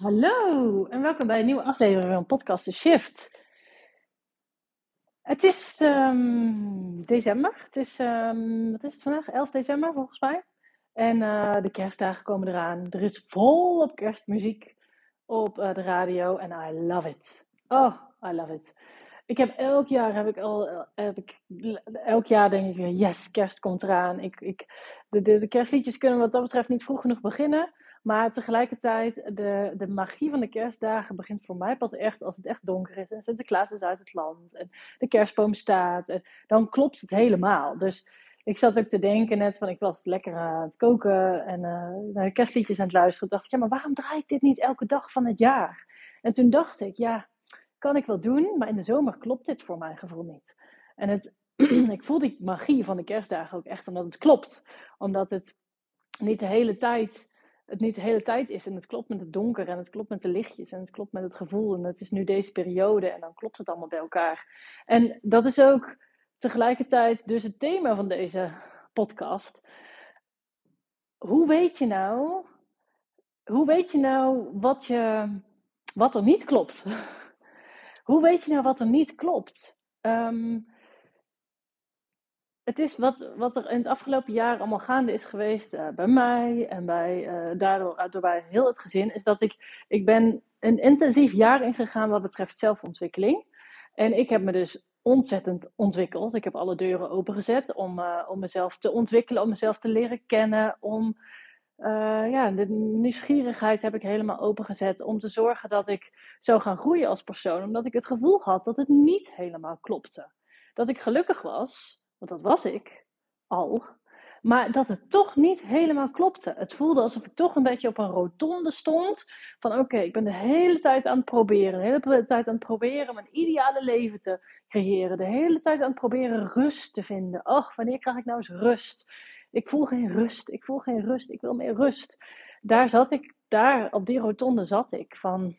Hallo en welkom bij een nieuwe aflevering van Podcast The Shift. Het is ehm, december. Het is, ehm, wat is het vandaag? 11 december volgens mij. En eh, de kerstdagen komen eraan. Er is volop kerstmuziek op eh, de radio en I love it. Oh, I love it. Ik heb elk jaar heb ik al heb ik, elk jaar denk ik yes kerst komt eraan. Ik, ik, de, de, de kerstliedjes kunnen wat dat betreft niet vroeg genoeg beginnen. Maar tegelijkertijd, de, de magie van de kerstdagen begint voor mij pas echt als het echt donker is. En Sinterklaas is uit het land. En de kerstboom staat. En dan klopt het helemaal. Dus ik zat ook te denken net van, ik was lekker aan het koken en uh, naar de kerstliedjes aan het luisteren. Ik dacht, ja, maar waarom draai ik dit niet elke dag van het jaar? En toen dacht ik, ja, kan ik wel doen, maar in de zomer klopt dit voor mijn gevoel niet. En het, ik voel die magie van de kerstdagen ook echt omdat het klopt. Omdat het niet de hele tijd het niet de hele tijd is. En het klopt met het donker en het klopt met de lichtjes en het klopt met het gevoel. En het is nu deze periode en dan klopt het allemaal bij elkaar. En dat is ook tegelijkertijd dus het thema van deze podcast. Hoe weet je nou, hoe weet je nou wat, je, wat er niet klopt? hoe weet je nou wat er niet klopt? Um, het is wat, wat er in het afgelopen jaar allemaal gaande is geweest uh, bij mij en bij, uh, daardoor, daardoor bij heel het gezin, is dat ik, ik ben een intensief jaar ingegaan wat betreft zelfontwikkeling. En ik heb me dus ontzettend ontwikkeld. Ik heb alle deuren opengezet om, om mezelf te ontwikkelen, om mezelf te leren kennen, om ja, de nieuwsgierigheid heb ik helemaal opengezet om te zorgen dat ik zou gaan groeien als persoon, omdat ik het gevoel had dat het niet helemaal klopte. Dat ik gelukkig was, want dat was ik al. Maar dat het toch niet helemaal klopte. Het voelde alsof ik toch een beetje op een rotonde stond. Van oké, ik ben de hele tijd aan het proberen. De hele tijd aan het proberen mijn ideale leven te creëren. De hele tijd aan het proberen rust te vinden. Och, wanneer krijg ik nou eens rust? Ik voel geen rust. Ik voel geen rust. Ik wil meer rust. Daar zat ik, daar op die rotonde zat ik. Van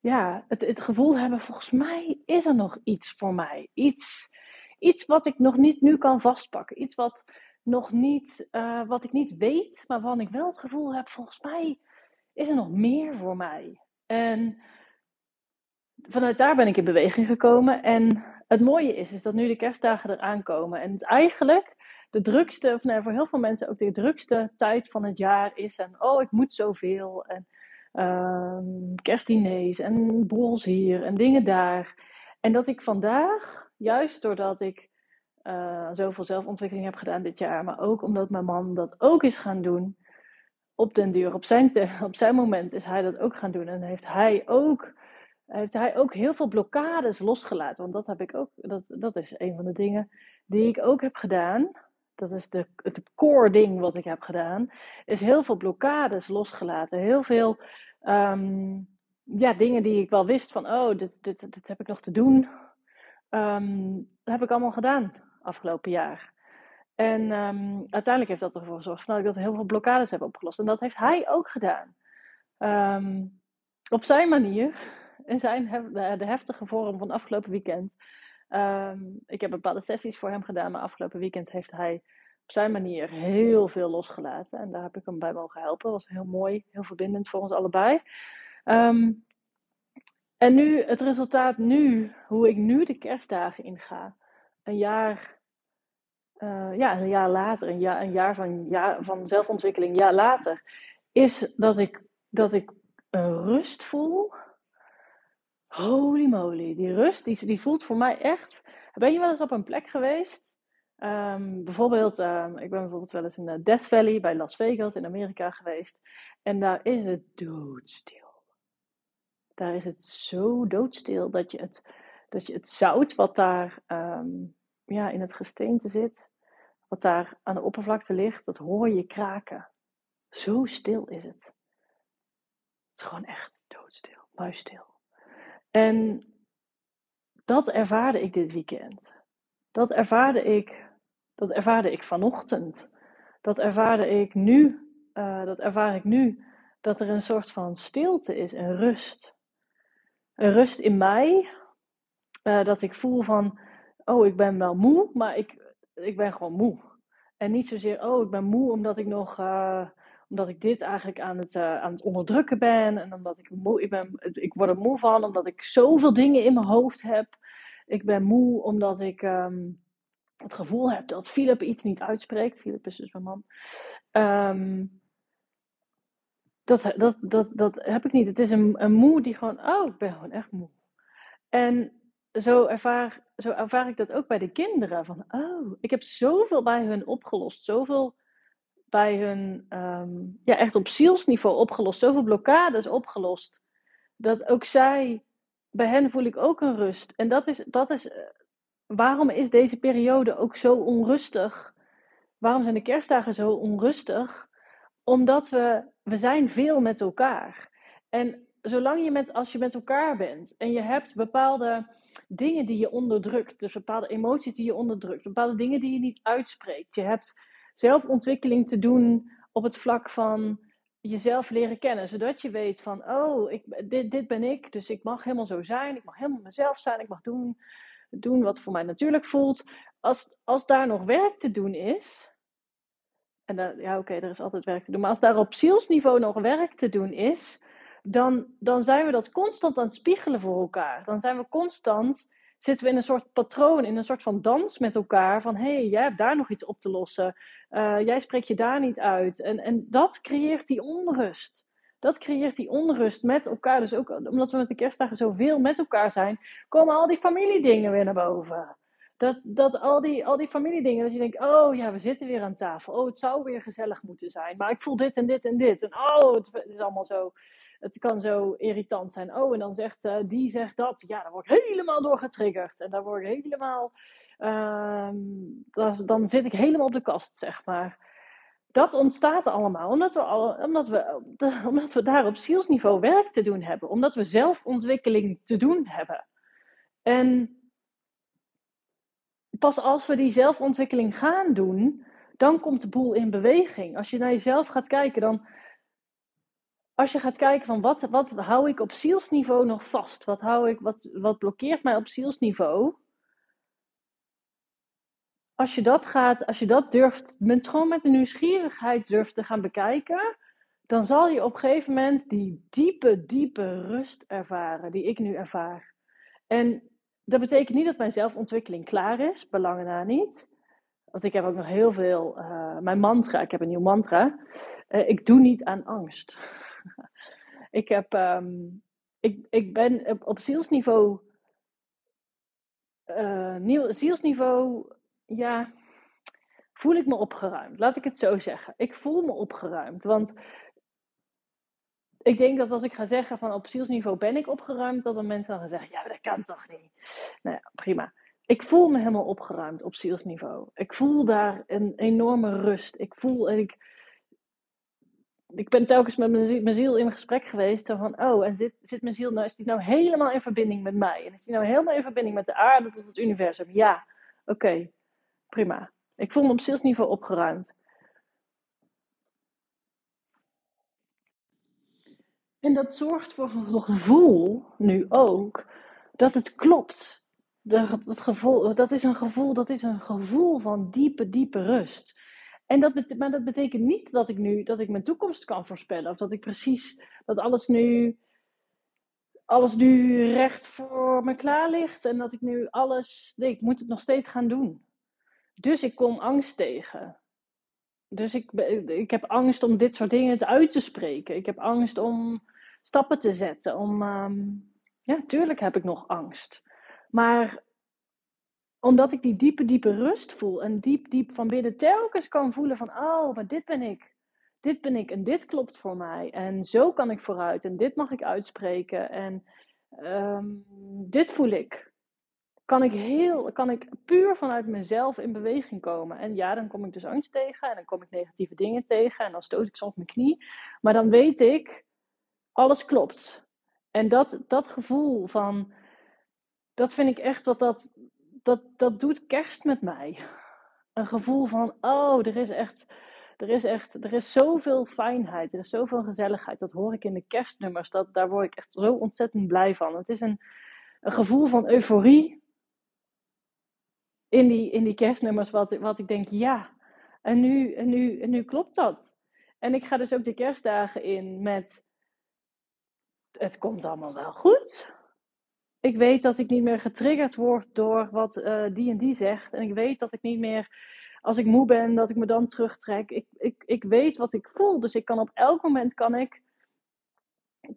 ja, het, het gevoel hebben, volgens mij is er nog iets voor mij. Iets iets wat ik nog niet nu kan vastpakken. Iets wat, nog niet, uh, wat ik niet weet, maar waarvan ik wel het gevoel heb, volgens mij is er nog meer voor mij. En vanuit daar ben ik in beweging gekomen. En het mooie is, is dat nu de kerstdagen eraan komen. En het eigenlijk de drukste, of voor heel veel mensen ook de drukste tijd van het jaar is. En oh, ik moet zoveel. En uh, en borrels hier en dingen daar. En dat ik vandaag juist doordat ik uh, zoveel zelfontwikkeling heb gedaan dit jaar, maar ook omdat mijn man dat ook is gaan doen. Op den duur, op zijn, op zijn moment is hij dat ook gaan doen. En heeft hij ook, heeft hij ook heel veel blokkades losgelaten. Want dat heb ik ook, dat, dat is een van de dingen die ik ook heb gedaan. Dat is de, het core ding wat ik heb gedaan. Is heel veel blokkades losgelaten. Heel veel um, ja, dingen die ik wel wist van, oh, dit, dit, dit heb ik nog te doen Dat heb ik allemaal gedaan afgelopen jaar. En um, uiteindelijk heeft dat ervoor gezorgd dat ik dat heel veel blokkades heb opgelost. En dat heeft hij ook gedaan. Um, op zijn manier, in zijn de heftige vorm van afgelopen weekend. ik heb bepaalde sessies voor hem gedaan, maar afgelopen weekend heeft hij op zijn manier heel veel losgelaten. En daar heb ik hem bij mogen helpen. Dat was heel mooi, heel verbindend voor ons allebei. Um, en nu, het resultaat nu, hoe ik nu de kerstdagen inga, een jaar, uh, ja, een jaar later, een jaar, een jaar van, jaar van zelfontwikkeling, een jaar later, is dat ik, dat ik een rust voel. Holy moly, die rust, die, voelt voor mij echt. Ben je wel eens op een plek geweest? Um, bijvoorbeeld, um, ik ben bijvoorbeeld wel eens in Death Valley bij Las Vegas in Amerika geweest. En daar is het doodstil daar is het zo doodstil dat je het, dat je het zout wat daar um, ja, in het gesteente zit, wat daar aan de oppervlakte ligt, dat hoor je kraken. Zo stil is het. Het is gewoon echt doodstil, muisstil. En dat ervaarde ik dit weekend. Dat ervaarde ik, dat ervaarde ik vanochtend. Dat ervaarde ik nu. Uh, dat ervaar ik nu. Dat er een soort van stilte is en rust rust in mij. Uh, dat ik voel van, oh, ik ben wel moe, maar ik, ik ben gewoon moe. En niet zozeer, oh, ik ben moe omdat ik nog, uh, omdat ik dit eigenlijk aan het, uh, aan het onderdrukken ben. En omdat ik moe, ik, ben, ik word er moe van, omdat ik zoveel dingen in mijn hoofd heb. Ik ben moe omdat ik um, het gevoel heb dat Philip iets niet uitspreekt. Philip is dus mijn man. Um, dat, dat, dat, dat heb ik niet. Het is een, een moe die gewoon, oh, ik ben gewoon echt moe. En zo ervaar, zo ervaar ik dat ook bij de kinderen. Van, oh, ik heb zoveel bij hun opgelost. Zoveel bij hun, um, ja, echt op zielsniveau opgelost. Zoveel blokkades opgelost. Dat ook zij, bij hen voel ik ook een rust. En dat is, dat is, eh, waarom is deze periode ook zo onrustig? Waarom zijn de kerstdagen zo onrustig? Omdat we, we zijn veel met elkaar. En zolang je met, als je met elkaar bent en je hebt bepaalde dingen die je onderdrukt, dus bepaalde emoties die je onderdrukt, bepaalde dingen die je niet uitspreekt. Je hebt zelfontwikkeling te doen op het vlak van jezelf leren kennen, zodat je weet van, oh, ik, dit, dit ben ik, dus ik mag helemaal zo zijn, ik mag helemaal mezelf zijn, ik mag doen, doen wat voor mij natuurlijk voelt. Als, als daar nog werk te doen is, en daar, ja oké, er is altijd werk te doen, maar als daar op zielsniveau nog werk te doen is, dan, dan zijn we dat constant aan het spiegelen voor elkaar. Dan zijn we constant, zitten we in een soort patroon, in een soort van dans met elkaar. Van hé, hey, jij hebt daar nog iets op te lossen. Uh, jij spreekt je daar niet uit. En, en dat creëert die onrust. Dat creëert die onrust met elkaar. Dus ook omdat we met de kerstdagen zoveel met elkaar zijn, komen al die familiedingen weer naar boven. Dat, dat al, die, al die familiedingen, dat je denkt, oh ja, we zitten weer aan tafel. Oh, het zou weer gezellig moeten zijn. Maar ik voel dit en dit en dit. En oh, het is allemaal zo het kan zo irritant zijn. Oh, en dan zegt uh, die zegt dat. Ja, dan word ik helemaal door getriggerd. En dan word ik helemaal. Uh, dan zit ik helemaal op de kast, zeg maar. Dat ontstaat allemaal omdat we, al, omdat, we, omdat we daar op zielsniveau werk te doen hebben. Omdat we zelfontwikkeling te doen hebben. En pas als we die zelfontwikkeling gaan doen, dan komt de boel in beweging. Als je naar jezelf gaat kijken, dan als je gaat kijken van wat, wat hou ik op zielsniveau nog vast? Wat, hou ik, wat, wat blokkeert mij op zielsniveau? Als je dat gaat, als je dat durft, met, gewoon met de nieuwsgierigheid durft te gaan bekijken, dan zal je op een gegeven moment die diepe, diepe rust ervaren die ik nu ervaar. En dat betekent niet dat mijn zelfontwikkeling klaar is, belangen na niet. Want ik heb ook nog heel veel, uh, mijn mantra, ik heb een nieuw mantra. Uh, ik doe niet aan angst. ik, heb, um, ik, ik ben op, op zielsniveau, uh, nieuw, zielsniveau, ja, voel ik me opgeruimd. Laat ik het zo zeggen. Ik voel me opgeruimd. Want ik denk dat als ik ga zeggen van op zielsniveau ben ik opgeruimd, dat dan mensen dan gaan zeggen, ja, dat kan toch niet. Nou ja, prima. Ik voel me helemaal opgeruimd op zielsniveau. Ik voel daar een enorme rust. Ik voel, ik, ik ben telkens met mijn ziel, in gesprek geweest. Zo van, oh, en zit, zit mijn ziel nou, is die nou helemaal in verbinding met mij? En is die nou helemaal in verbinding met de aarde tot het universum? Ja, oké, prima. Ik voel me op zielsniveau opgeruimd. En dat zorgt voor een gevoel, nu ook, dat het klopt. Dat, dat, gevoel, dat is een gevoel, dat is een gevoel van diepe, diepe rust. En dat maar dat betekent niet dat ik nu dat ik mijn toekomst kan voorspellen. Of dat ik precies dat alles nu, alles nu recht voor me klaar ligt. En dat ik nu alles. Nee, ik moet het nog steeds gaan doen. Dus ik kom angst tegen. Dus ik, ik heb angst om dit soort dingen uit te spreken. Ik heb angst om stappen te zetten. Om, um, ja, tuurlijk heb ik nog angst. Maar omdat ik die diepe, diepe rust voel. En diep, diep van binnen telkens kan voelen van, oh, maar dit ben ik. Dit ben ik en dit klopt voor mij. En zo kan ik vooruit en dit mag ik uitspreken. En um, dit voel ik. Kan ik, heel, kan ik puur vanuit mezelf in beweging komen. En ja, dan kom ik dus angst tegen. En dan kom ik negatieve dingen tegen. En dan stoot ik soms mijn knie. Maar dan weet ik, alles klopt. En dat, dat gevoel van, dat vind ik echt wat dat, dat, dat doet kerst met mij. Een gevoel van, oh, er is echt, er is echt, er is zoveel fijnheid, er is zoveel gezelligheid. Dat hoor ik in de kerstnummers, dat, daar word ik echt zo ontzettend blij van. Het is een, een gevoel van euforie in die, in die kerstnummers, wat, wat ik denk, ja, en nu, en, nu, en nu klopt dat. En ik ga dus ook de kerstdagen in met. Het komt allemaal wel goed. Ik weet dat ik niet meer getriggerd word door wat uh, die en die zegt. En ik weet dat ik niet meer, als ik moe ben, dat ik me dan terugtrek. Ik, ik, ik weet wat ik voel. Dus ik kan op elk moment kan ik,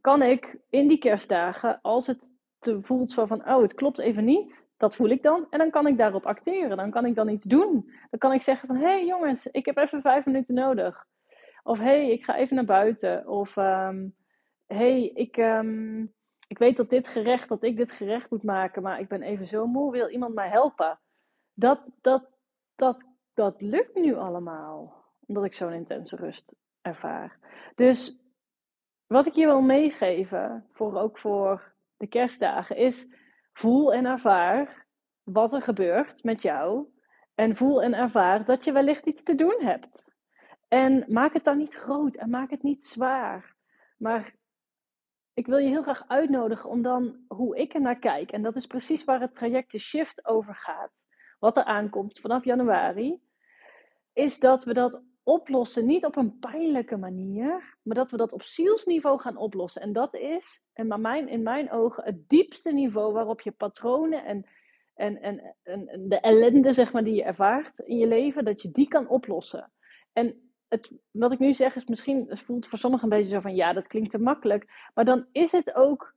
kan ik in die kerstdagen, als het te voelt zo van, oh, het klopt even niet. Dat voel ik dan. En dan kan ik daarop acteren. Dan kan ik dan iets doen. Dan kan ik zeggen van, hé hey, jongens, ik heb even vijf minuten nodig. Of hé, hey, ik ga even naar buiten. Of um, hey, ik, um, ik weet dat dit gerecht, dat ik dit gerecht moet maken, maar ik ben even zo moe. Wil iemand mij helpen? Dat, dat, dat, dat lukt nu allemaal. Omdat ik zo'n intense rust ervaar. Dus wat ik je wil meegeven, voor, ook voor de kerstdagen, is voel en ervaar wat er gebeurt met jou. En voel en ervaar dat je wellicht iets te doen hebt. En maak het dan niet groot en maak het niet zwaar. Maar ik wil je heel graag uitnodigen om dan hoe ik er naar kijk. En dat is precies waar het traject de Shift over gaat. Wat er aankomt vanaf januari. Is dat we dat oplossen, niet op een pijnlijke manier, maar dat we dat op zielsniveau gaan oplossen. En dat is, en mijn, in mijn ogen, het diepste niveau waarop je patronen en, en, en, en de ellende, zeg maar, die je ervaart in je leven, dat je die kan oplossen. En het, wat ik nu zeg is misschien, het voelt voor sommigen een beetje zo van, ja, dat klinkt te makkelijk. Maar dan is het ook,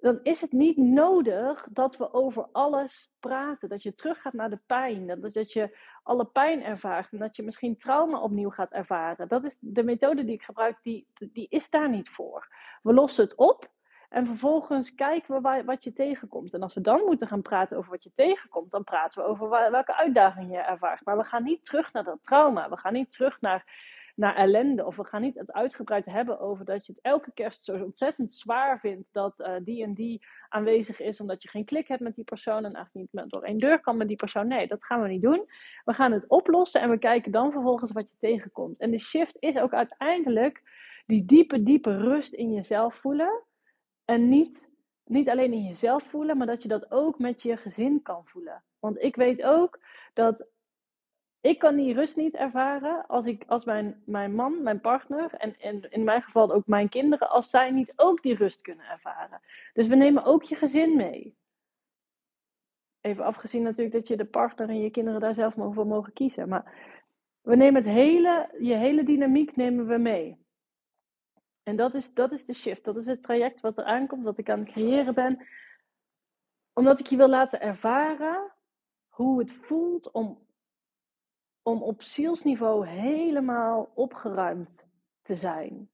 dan is het niet nodig dat we over alles praten. Dat je teruggaat naar de pijn. Dat, dat je alle pijn ervaart en dat je misschien trauma opnieuw gaat ervaren. Dat is de methode die ik gebruik, die, die is daar niet voor. We lossen het op en vervolgens kijken we wat je tegenkomt. En als we dan moeten gaan praten over wat je tegenkomt, dan praten we over welke uitdagingen je ervaart. Maar we gaan niet terug naar dat trauma. We gaan niet terug naar, naar ellende. Of we gaan niet het uitgebreid hebben over dat je het elke kerst zo ontzettend zwaar vindt dat uh, die en die aanwezig is, omdat je geen klik hebt met die persoon en eigenlijk niet door één deur kan met die persoon. Nee, dat gaan we niet doen. We gaan het oplossen en we kijken dan vervolgens wat je tegenkomt. En de shift is ook uiteindelijk die diepe, diepe rust in jezelf voelen en niet, niet alleen in jezelf voelen, maar dat je dat ook met je gezin kan voelen. Want ik weet ook dat ik kan die rust niet ervaren als, ik, als mijn, mijn man, mijn partner en, en in mijn geval ook mijn kinderen, als zij niet ook die rust kunnen ervaren. Dus we nemen ook je gezin mee. Even afgezien natuurlijk dat je de partner en je kinderen daar zelf voor mogen kiezen. Maar we nemen het hele, je hele dynamiek nemen we mee. En dat is, dat is de shift. Dat is het traject wat er aankomt, wat ik aan het creëren ben. Omdat ik je wil laten ervaren hoe het voelt om, om op zielsniveau helemaal opgeruimd te zijn.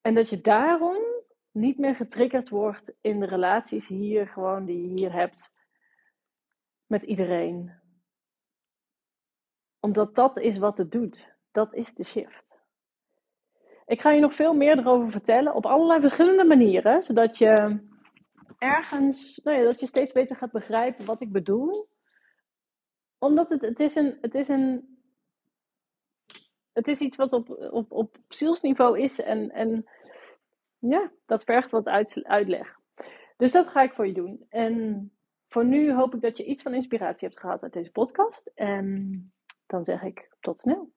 En dat je daarom niet meer getriggerd wordt in de relaties hier, gewoon die je hier hebt met iedereen. Omdat dat is wat het doet. Dat is de shift. Ik ga je nog veel meer erover vertellen op allerlei verschillende manieren, zodat je ergens, nou ja, dat je steeds beter gaat begrijpen wat ik bedoel. Omdat het, het is een, het is een, het is iets wat op, op, op zielsniveau is en, en ja, dat vergt wat uit, uitleg. Dus dat ga ik voor je doen. En voor nu hoop ik dat je iets van inspiratie hebt gehad uit deze podcast. En dan zeg ik tot snel.